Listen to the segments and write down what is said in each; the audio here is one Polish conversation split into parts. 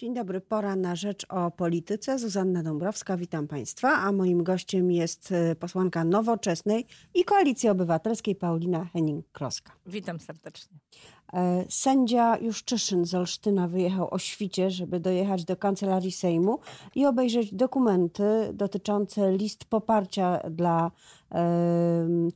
Dzień dobry, pora na rzecz o polityce. Zuzanna Dąbrowska, witam Państwa. A moim gościem jest e, posłanka Nowoczesnej i Koalicji Obywatelskiej Paulina Henning-Kloska. Witam serdecznie. E, sędzia Juszczyszyn z Olsztyna wyjechał o świcie, żeby dojechać do kancelarii Sejmu i obejrzeć dokumenty dotyczące list poparcia dla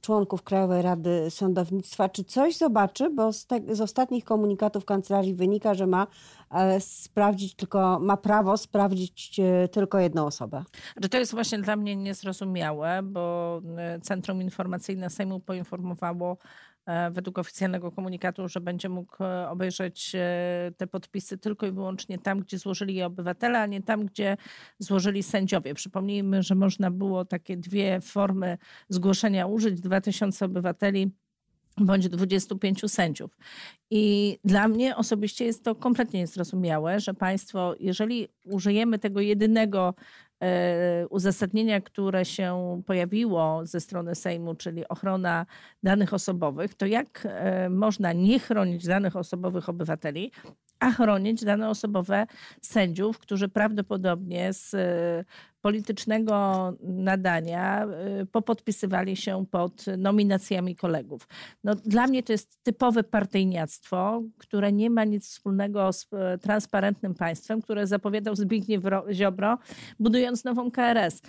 członków Krajowej Rady Sądownictwa. Czy coś zobaczy? Bo z, te, z ostatnich komunikatów kancelarii wynika, że ma e, sprawdzić tylko, ma prawo sprawdzić e, tylko jedną osobę. Że to jest właśnie dla mnie niezrozumiałe, bo Centrum Informacyjne Sejmu poinformowało E, według oficjalnego komunikatu, że będzie mógł e, obejrzeć e, te podpisy tylko i wyłącznie tam, gdzie złożyli je obywatele, a nie tam, gdzie złożyli sędziowie. Przypomnijmy, że można było takie dwie formy zgłoszenia użyć, 2000 obywateli bądź 25 sędziów. I dla mnie osobiście jest to kompletnie niezrozumiałe, że państwo, jeżeli użyjemy tego jedynego E, uzasadnienia, które się pojawiło ze strony Sejmu, czyli ochrona danych osobowych, to jak e, można nie chronić danych osobowych obywateli, a chronić dane osobowe sędziów, którzy prawdopodobnie z e, politycznego nadania popodpisywali się pod nominacjami kolegów. No, dla mnie to jest typowe partyjniactwo, które nie ma nic wspólnego z transparentnym państwem, które zapowiadał Zbigniew Ziobro, budując nową KRS.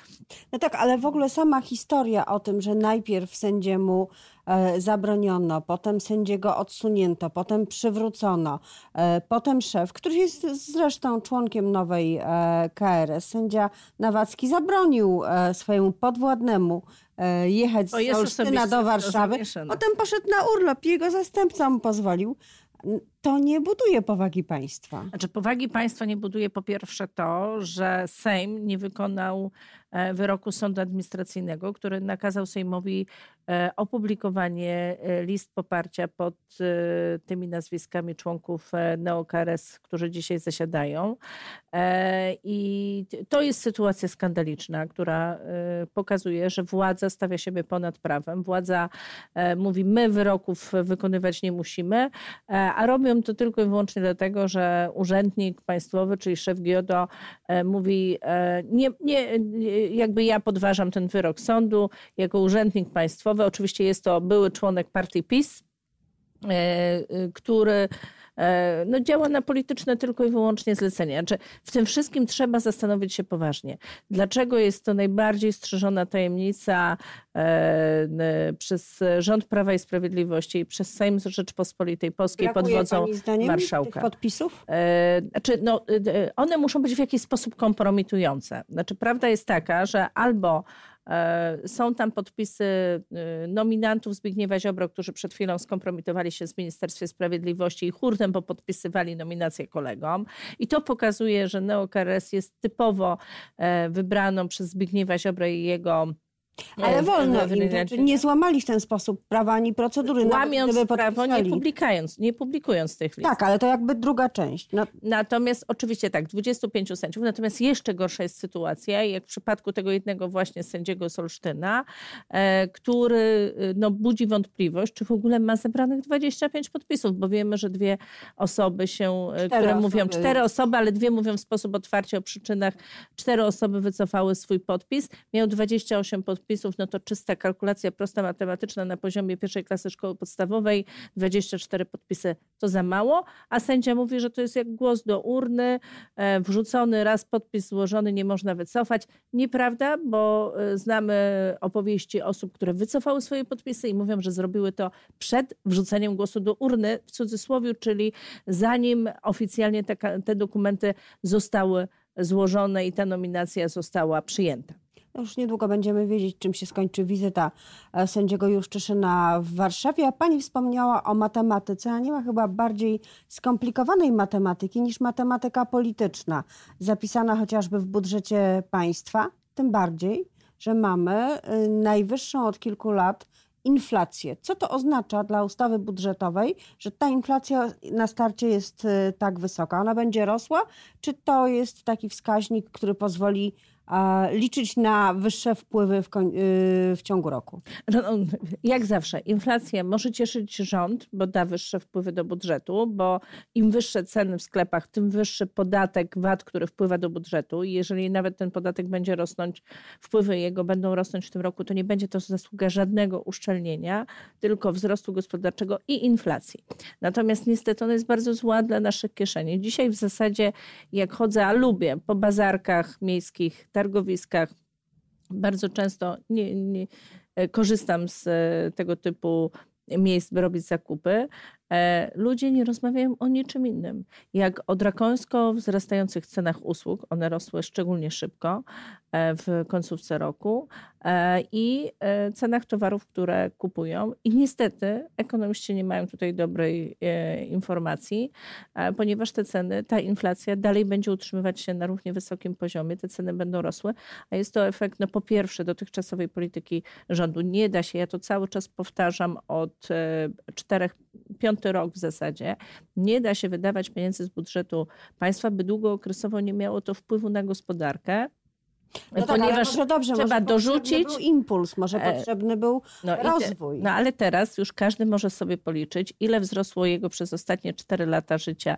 No tak, ale w ogóle sama historia o tym, że najpierw sędziemu e, zabroniono, potem sędziego odsunięto, potem przywrócono, e, potem szef, który jest zresztą członkiem nowej e, KRS, sędzia Nawacki zabronił swojemu podwładnemu jechać z Olsztyna do Warszawy, potem poszedł na urlop, jego zastępca mu pozwolił. To nie buduje powagi państwa. Znaczy, powagi państwa nie buduje po pierwsze to, że Sejm nie wykonał e, wyroku sądu administracyjnego, który nakazał Sejmowi e, opublikowanie e, list poparcia pod tymi nazwiskami członków NeoKRS, którzy dzisiaj zasiadają. I to jest sytuacja skandaliczna, która pokazuje, że władza stawia siebie ponad prawem. Władza mówi, my wyroków wykonywać nie musimy, a robią to tylko i wyłącznie dlatego, że urzędnik państwowy, czyli szef GIODO e, mówi, e, nie, nie, jakby ja podważam ten wyrok sądu jako urzędnik państwowy. Oczywiście jest to były członek partii PiS, e, który E, no, działa na polityczne tylko i wyłącznie zlecenia. Znaczy, w tym wszystkim trzeba zastanowić się poważnie. Dlaczego jest to najbardziej strzeżona tajemnica e, przez rząd Prawa i Sprawiedliwości i przez Sejm Rzeczpospolitej Polskiej Brakuje, pod wodzą marszałka? Podpisów? E, znaczy, no, one muszą być w jakiś sposób kompromitujące. Znaczy, prawda jest taka, że albo E, są tam podpisy e, nominantów Zbigniewa Ziobro, którzy przed chwilą skompromitowali się z Ministerstwie Sprawiedliwości i hurtem popodpisywali nominację kolegom. I to pokazuje, że NeoKRS jest typowo e, wybraną przez Zbigniewa Ziobro i jego ale wolno im, znaczy nie złamali w ten sposób prawa ani procedury. Łamiąc prawo, nie publikując, nie publikując tych list. Tak, ale to jakby druga część. No. Natomiast oczywiście tak, 25 sędziów, natomiast jeszcze gorsza jest sytuacja, jak w przypadku tego jednego właśnie sędziego Solsztyna, e, który e, no, budzi wątpliwość, czy w ogóle ma zebranych 25 podpisów, bo wiemy, że dwie osoby się, e, cztery które osoby. mówią, cztery osoby, ale dwie mówią w sposób otwarcie o przyczynach, cztery osoby wycofały swój podpis, miał 28 podpisów, podpisów, no to czysta kalkulacja prosta matematyczna na poziomie pierwszej klasy szkoły podstawowej, 24 podpisy to za mało, a sędzia mówi, że to jest jak głos do urny, e, wrzucony raz podpis złożony, nie można wycofać. Nieprawda, bo e, znamy opowieści osób, które wycofały swoje podpisy i mówią, że zrobiły to przed wrzuceniem głosu do urny, w cudzysłowie, czyli zanim oficjalnie te, te dokumenty zostały złożone i ta nominacja została przyjęta. No już niedługo będziemy wiedzieć, czym się skończy wizyta e, sędziego Juszczyszyna w Warszawie. A pani wspomniała o matematyce, a nie ma chyba bardziej skomplikowanej matematyki niż matematyka polityczna, zapisana chociażby w budżecie państwa. Tym bardziej, że mamy y, najwyższą od kilku lat inflację. Co to oznacza dla ustawy budżetowej, że ta inflacja na starcie jest y, tak wysoka? Ona będzie rosła, czy to jest taki wskaźnik, który pozwoli liczyć na wyższe wpływy w, w ciągu roku? No, no, jak zawsze, inflacja może cieszyć rząd, bo da wyższe wpływy do budżetu, bo im wyższe ceny w sklepach, tym wyższy podatek VAT, który wpływa do budżetu. I jeżeli nawet ten podatek będzie rosnąć, wpływy jego będą rosnąć w tym roku, to nie będzie to zasługa żadnego uszczelnienia, tylko wzrostu gospodarczego i inflacji. Natomiast niestety ona jest bardzo zła dla naszych kieszeni. Dzisiaj w zasadzie, jak chodzę, a lubię po bazarkach miejskich, targowiskach, bardzo często nie, nie, e, korzystam z e, tego typu miejsc, by robić zakupy, ludzie nie rozmawiają o niczym innym, jak o drakońsko wzrastających cenach usług. One rosły szczególnie szybko e, w końcówce roku e, i cenach towarów, które kupują. I niestety ekonomiści nie mają tutaj dobrej informacji, ponieważ te ceny, ta inflacja dalej będzie utrzymywać się na równie wysokim poziomie, te ceny będą rosły, a jest to efekt, no po pierwsze, dotychczasowej polityki rządu. Nie da się, ja to cały czas powtarzam od czterech, piątych piąty rok w zasadzie, nie da się wydawać pieniędzy z budżetu państwa, by długookresowo nie miało to wpływu na gospodarkę. No tak, ponieważ może dobrze, trzeba może dorzucić był impuls, może e, potrzebny był no rozwój. Te, no ale teraz już każdy może sobie policzyć, ile wzrosło jego przez ostatnie 4 lata życia,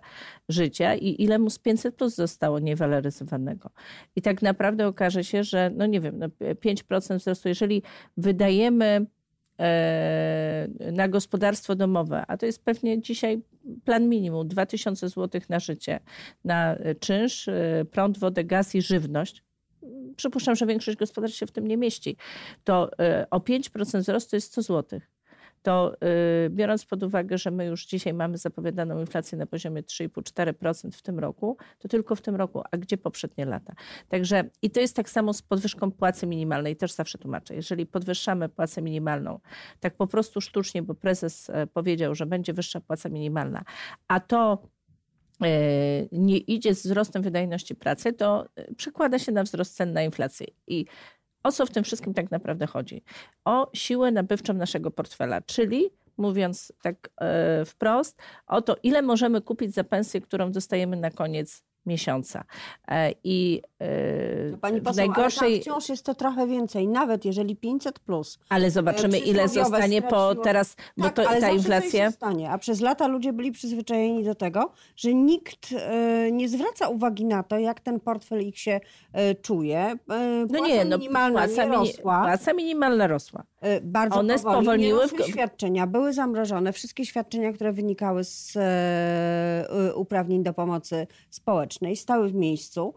życia i ile mu z 500 plus zostało niewaloryzowanego. I tak naprawdę okaże się, że no nie wiem, no 5% wzrostu, jeżeli wydajemy na gospodarstwo domowe, a to jest pewnie dzisiaj plan minimum 2000 zł na życie, na czynsz, e, prąd, wodę, gaz i żywność. Przypuszczam, że większość gospodarstw się w tym nie mieści. To e, o 5% wzrostu jest 100 złotych to y, biorąc pod uwagę, że my już dzisiaj mamy zapowiadaną inflację na poziomie 3,5-4% w tym roku, to tylko w tym roku, a gdzie poprzednie lata? Także i to jest tak samo z podwyżką płacy minimalnej, też zawsze tłumaczę. Jeżeli podwyższamy płacę minimalną, tak po prostu sztucznie, bo prezes e, powiedział, że będzie wyższa płaca minimalna, a to e, nie idzie z wzrostem wydajności pracy, to e, przekłada się na wzrost cen na inflację. I o co w tym wszystkim tak naprawdę chodzi? O siłę nabywczą naszego portfela, czyli mówiąc tak e, wprost, o to, ile możemy kupić za pensję, którą dostajemy na koniec miesiąca. E, I no Pani poseł, w najgorszej... Ale wciąż jest to trochę więcej, nawet jeżeli 500 plus. Ale zobaczymy, ile zostanie po teraz, bo tak, to, ale ta inflacja. Zostanie. A przez lata ludzie byli przyzwyczajeni do tego, że nikt e, nie zwraca uwagi na to, jak ten portfel ich się e, czuje. Płaca no nie, no, minimalna płaca, nie rosła. Płaca minimalna rosła. Bardzo One powoli. spowolniły. Nie świadczenia, były zamrożone. Wszystkie świadczenia, które wynikały z uprawnień do pomocy społecznej, stały w miejscu.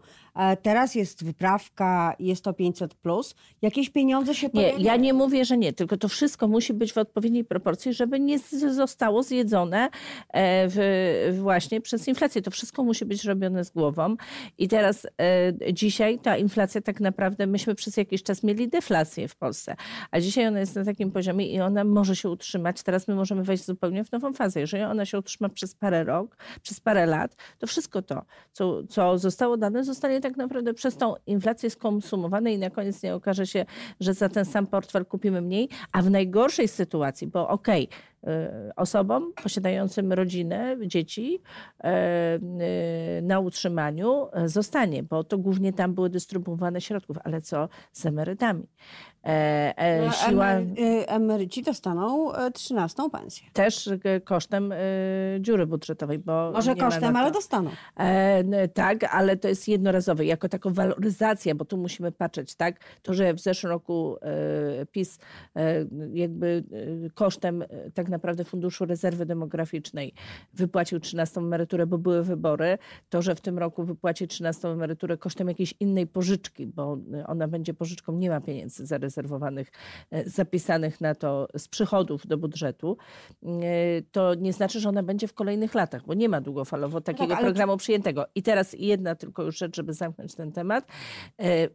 Teraz jest wyprawka, jest to 500. Plus. Jakieś pieniądze się pojawiają? Nie, ja nie mówię, że nie, tylko to wszystko musi być w odpowiedniej proporcji, żeby nie zostało zjedzone e, w, właśnie przez inflację. To wszystko musi być robione z głową. I teraz e, dzisiaj ta inflacja tak naprawdę, myśmy przez jakiś czas mieli deflację w Polsce, a dzisiaj ona jest na takim poziomie i ona może się utrzymać. Teraz my możemy wejść zupełnie w nową fazę. Jeżeli ona się utrzyma przez parę rok, przez parę lat, to wszystko to, co, co zostało dane, zostanie tak naprawdę przez tą inflację skonsumowane i na koniec nie okaże się, że za ten sam portfel kupimy mniej, a w najgorszej sytuacji, bo okej, okay, Y, osobom posiadającym rodzinę, dzieci y, y, na utrzymaniu zostanie, bo to głównie tam były dystrybuowane środków, ale co z emerytami? E, e, no, siła... Emeryci dostaną 13 pensję. Też kosztem dziury budżetowej. Bo Może kosztem, ale dostaną. E, tak, ale to jest jednorazowe, jako taką waloryzacja, bo tu musimy patrzeć, tak? To, że w zeszłym roku PiS jakby kosztem tak naprawdę Funduszu Rezerwy Demograficznej wypłacił 13 emeryturę, bo były wybory, to, że w tym roku wypłaci 13 emeryturę kosztem jakiejś innej pożyczki, bo ona będzie pożyczką, nie ma pieniędzy zarezerwowanych, e, zapisanych na to z przychodów do budżetu, e, to nie znaczy, że ona będzie w kolejnych latach, bo nie ma długofalowo no takiego tak, programu przyjętego. I teraz jedna tylko już rzecz, żeby zamknąć ten temat. E,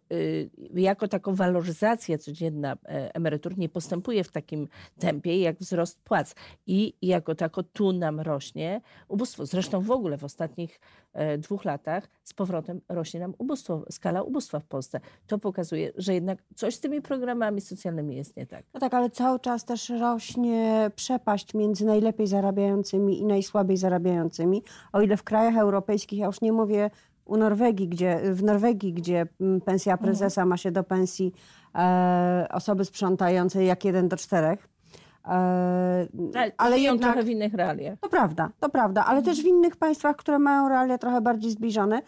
jako taką waloryzacja codzienna emerytur nie postępuje w takim tempie jak wzrost płac i jako tako tu nam rośnie ubóstwo. Zresztą w ogóle w ostatnich E, dwóch latach z powrotem rośnie nam ubóstwo, skala ubóstwa w Polsce. To pokazuje, że jednak coś z tymi programami socjalnymi jest nie tak. No tak, ale cały czas też rośnie przepaść między najlepiej zarabiającymi i najsłabiej zarabiającymi. O ile w krajach europejskich, ja już nie mówię u Norwegii, gdzie, w Norwegii, gdzie pensja prezesa mhm. ma się do pensji e, osoby sprzątającej jak jeden do czterech. Ale, ale żyją jednak... trochę w innych realiach. To prawda, to prawda, ale też w innych państwach, które mają realia trochę bardziej zbliżone,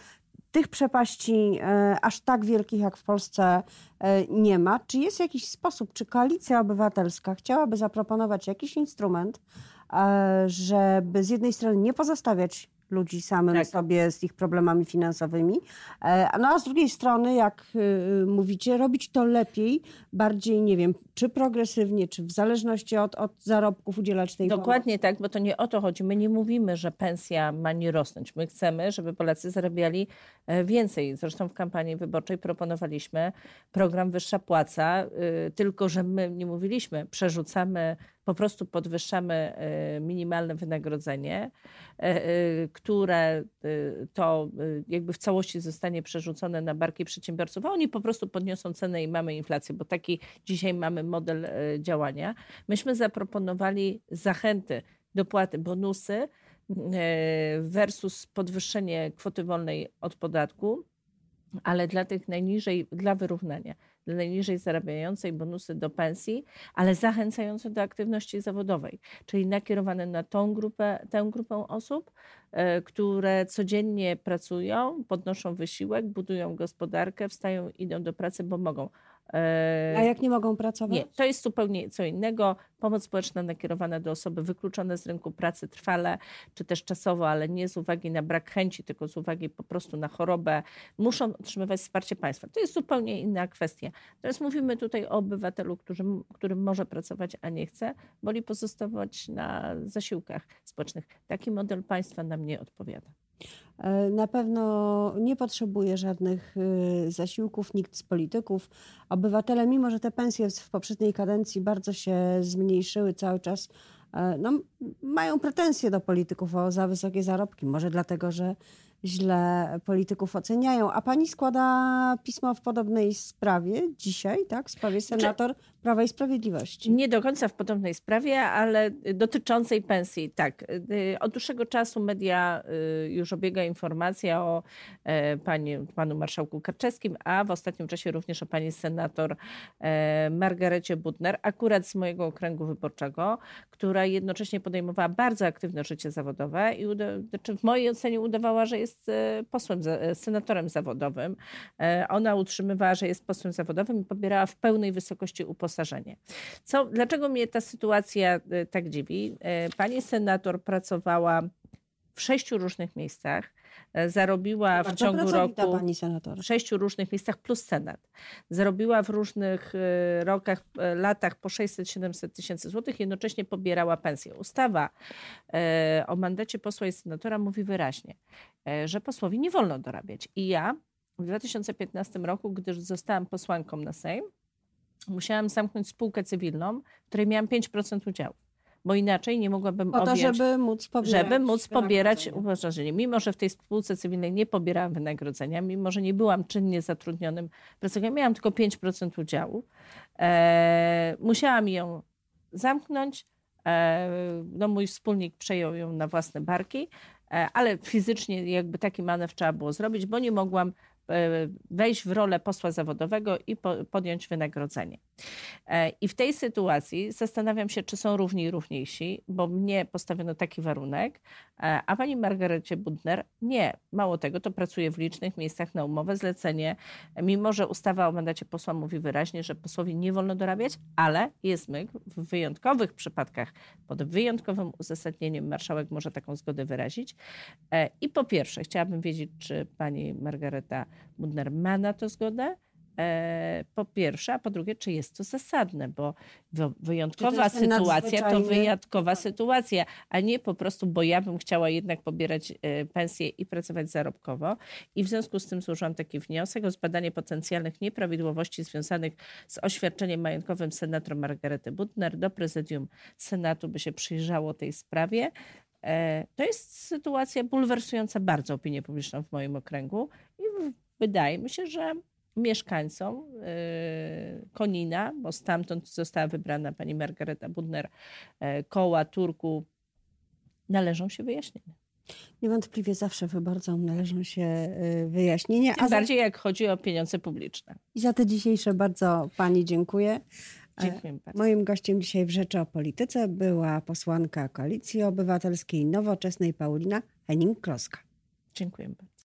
tych przepaści e, aż tak wielkich jak w Polsce e, nie ma. Czy jest jakiś sposób, czy koalicja obywatelska chciałaby zaproponować jakiś instrument, e, żeby z jednej strony nie pozostawiać ludzi samym Tak. sobie z ich problemami finansowymi, e, no a z drugiej strony, jak y, mówicie, robić to lepiej, bardziej, nie wiem, czy progresywnie, czy w zależności od, od zarobków udzielać tej Dokładnie tak, bo to nie o to chodzi. My nie mówimy, że pensja ma nie rosnąć. My chcemy, żeby Polacy zarabiali e, więcej. Zresztą w kampanii wyborczej proponowaliśmy program Wyższa Płaca, y, tylko że my nie mówiliśmy, przerzucamy, po prostu podwyższamy e, minimalne wynagrodzenie, e, e, które y, to y, jakby w całości zostanie przerzucone na barki przedsiębiorców, a oni po prostu podniosą cenę i mamy inflację, bo taki dzisiaj mamy model działania. Myśmy zaproponowali zachęty, dopłaty, bonusy versus podwyższenie kwoty wolnej od podatku, ale dla tych najniżej, dla wyrównania, najniżej zarabiającej bonusy do pensji, ale zachęcające do aktywności zawodowej, czyli nakierowane na tą grupę, tę grupę osób, e, które codziennie pracują, podnoszą wysiłek, budują gospodarkę, wstają, idą do pracy, bo mogą. E, A jak nie mogą pracować? nie, to jest zupełnie co innego. Pomoc społeczna nakierowana do osoby wykluczone z rynku pracy trwale, czy też czasowo, ale nie z uwagi na brak chęci, tylko z uwagi po prostu na chorobę, muszą otrzymywać wsparcie państwa. To jest zupełnie inna kwestia. Natomiast mówimy tutaj o obywatelu, który, którym może pracować, a nie chce, woli pozostawać na zasiłkach społecznych. Taki model państwa nam nie odpowiada. E, Na pewno nie potrzebuje żadnych y, zasiłków, nikt z polityków. Obywatele, mimo że te pensje w poprzedniej kadencji bardzo się zmniejszyły cały czas, e, no, mają pretensje do polityków o za wysokie zarobki. Może dlatego, że źle polityków oceniają. A pani składa pismo w podobnej sprawie dzisiaj, tak? W sprawie senator Prawa i Sprawiedliwości. Nie do końca w podobnej sprawie, ale dotyczącej pensji. Tak. Y, Od dłuższego czasu media y, już obiega informacja o e, pani, panu marszałku Karczewskim, a w ostatnim czasie również o pani senator e, Margarecie Butner, akurat z mojego okręgu wyborczego, która jednocześnie podejmowała bardzo aktywne życie zawodowe i znaczy w mojej ocenie udawała, że jest e, posłem, senatorem zawodowym. Ona utrzymywała, że jest posłem zawodowym i pobierała w pełnej wysokości uposażenie. Co, dlaczego mnie ta sytuacja e, tak dziwi? E, Pani senator pracowała w sześciu różnych miejscach, e, zarobiła w ciągu roku pani senator. w sześciu różnych miejscach plus Senat. Zarobiła w różnych rokach, latach po 600-700 tysięcy złotych, jednocześnie pobierała pensję. Ustawa o mandacie posła i senatora mówi wyraźnie, że posłowi nie wolno dorabiać. I ja w 2015 roku, gdyż zostałam posłanką na Sejm, musiałam zamknąć spółkę cywilną, w której miałam 5% udziału. Bo inaczej nie mogłabym Po to, objąć żeby móc pobierać żeby móc pobierać uposażenie. Mimo, że w tej spółce cywilnej nie pobierałam wynagrodzenia, mimo, że nie byłam czynnie zatrudnionym pracownikiem, miałam tylko 5% udziału, e, musiałam ją zamknąć. E, no, mój wspólnik przejął ją na własne barki, e, ale fizycznie jakby taki manewr trzeba było zrobić, bo nie mogłam wejść w rolę posła zawodowego i po, podjąć wynagrodzenie. E, I w tej sytuacji zastanawiam się, czy są równi i równiejsi, bo mnie postawiono taki warunek, e, a pani Margarecie Budner nie. Mało tego, to pracuje w licznych miejscach na umowę zlecenie, mimo że ustawa o mandacie posła mówi wyraźnie, że posłowi nie wolno dorabiać, ale jest myk, w wyjątkowych przypadkach, pod wyjątkowym uzasadnieniem marszałek może taką zgodę wyrazić. E, I po pierwsze, chciałabym wiedzieć, czy pani Margareta Budner ma na to zgodę, po pierwsze, a po drugie, czy jest to zasadne, bo wy- wyjątkowa ten sytuacja to wyjątkowa sytuacja, a nie po prostu, bo ja bym chciała jednak pobierać e, pensję i pracować zarobkowo. I w związku z tym złożyłam taki wniosek o zbadanie potencjalnych nieprawidłowości związanych z oświadczeniem majątkowym senator Margarety Butner. Do prezydium Senatu by się przyjrzało tej sprawie. E, To jest sytuacja bulwersująca bardzo opinię publiczną w moim okręgu i wydaje mi się, że mieszkańcom e, Konina, bo stamtąd została wybrana pani Margareta Budner, e, koła Turku, należą się wyjaśnienia. Niewątpliwie zawsze wyborcom należą się y, wyjaśnienia. Tym bardziej za... jak chodzi o pieniądze publiczne. I za te dzisiejsze bardzo Pani dziękuję. Dziękuję bardzo. Moim gościem dzisiaj w Rzeczy o Polityce była posłanka Koalicji Obywatelskiej Nowoczesnej Paulina Henning-Kloska. Dziękuję bardzo.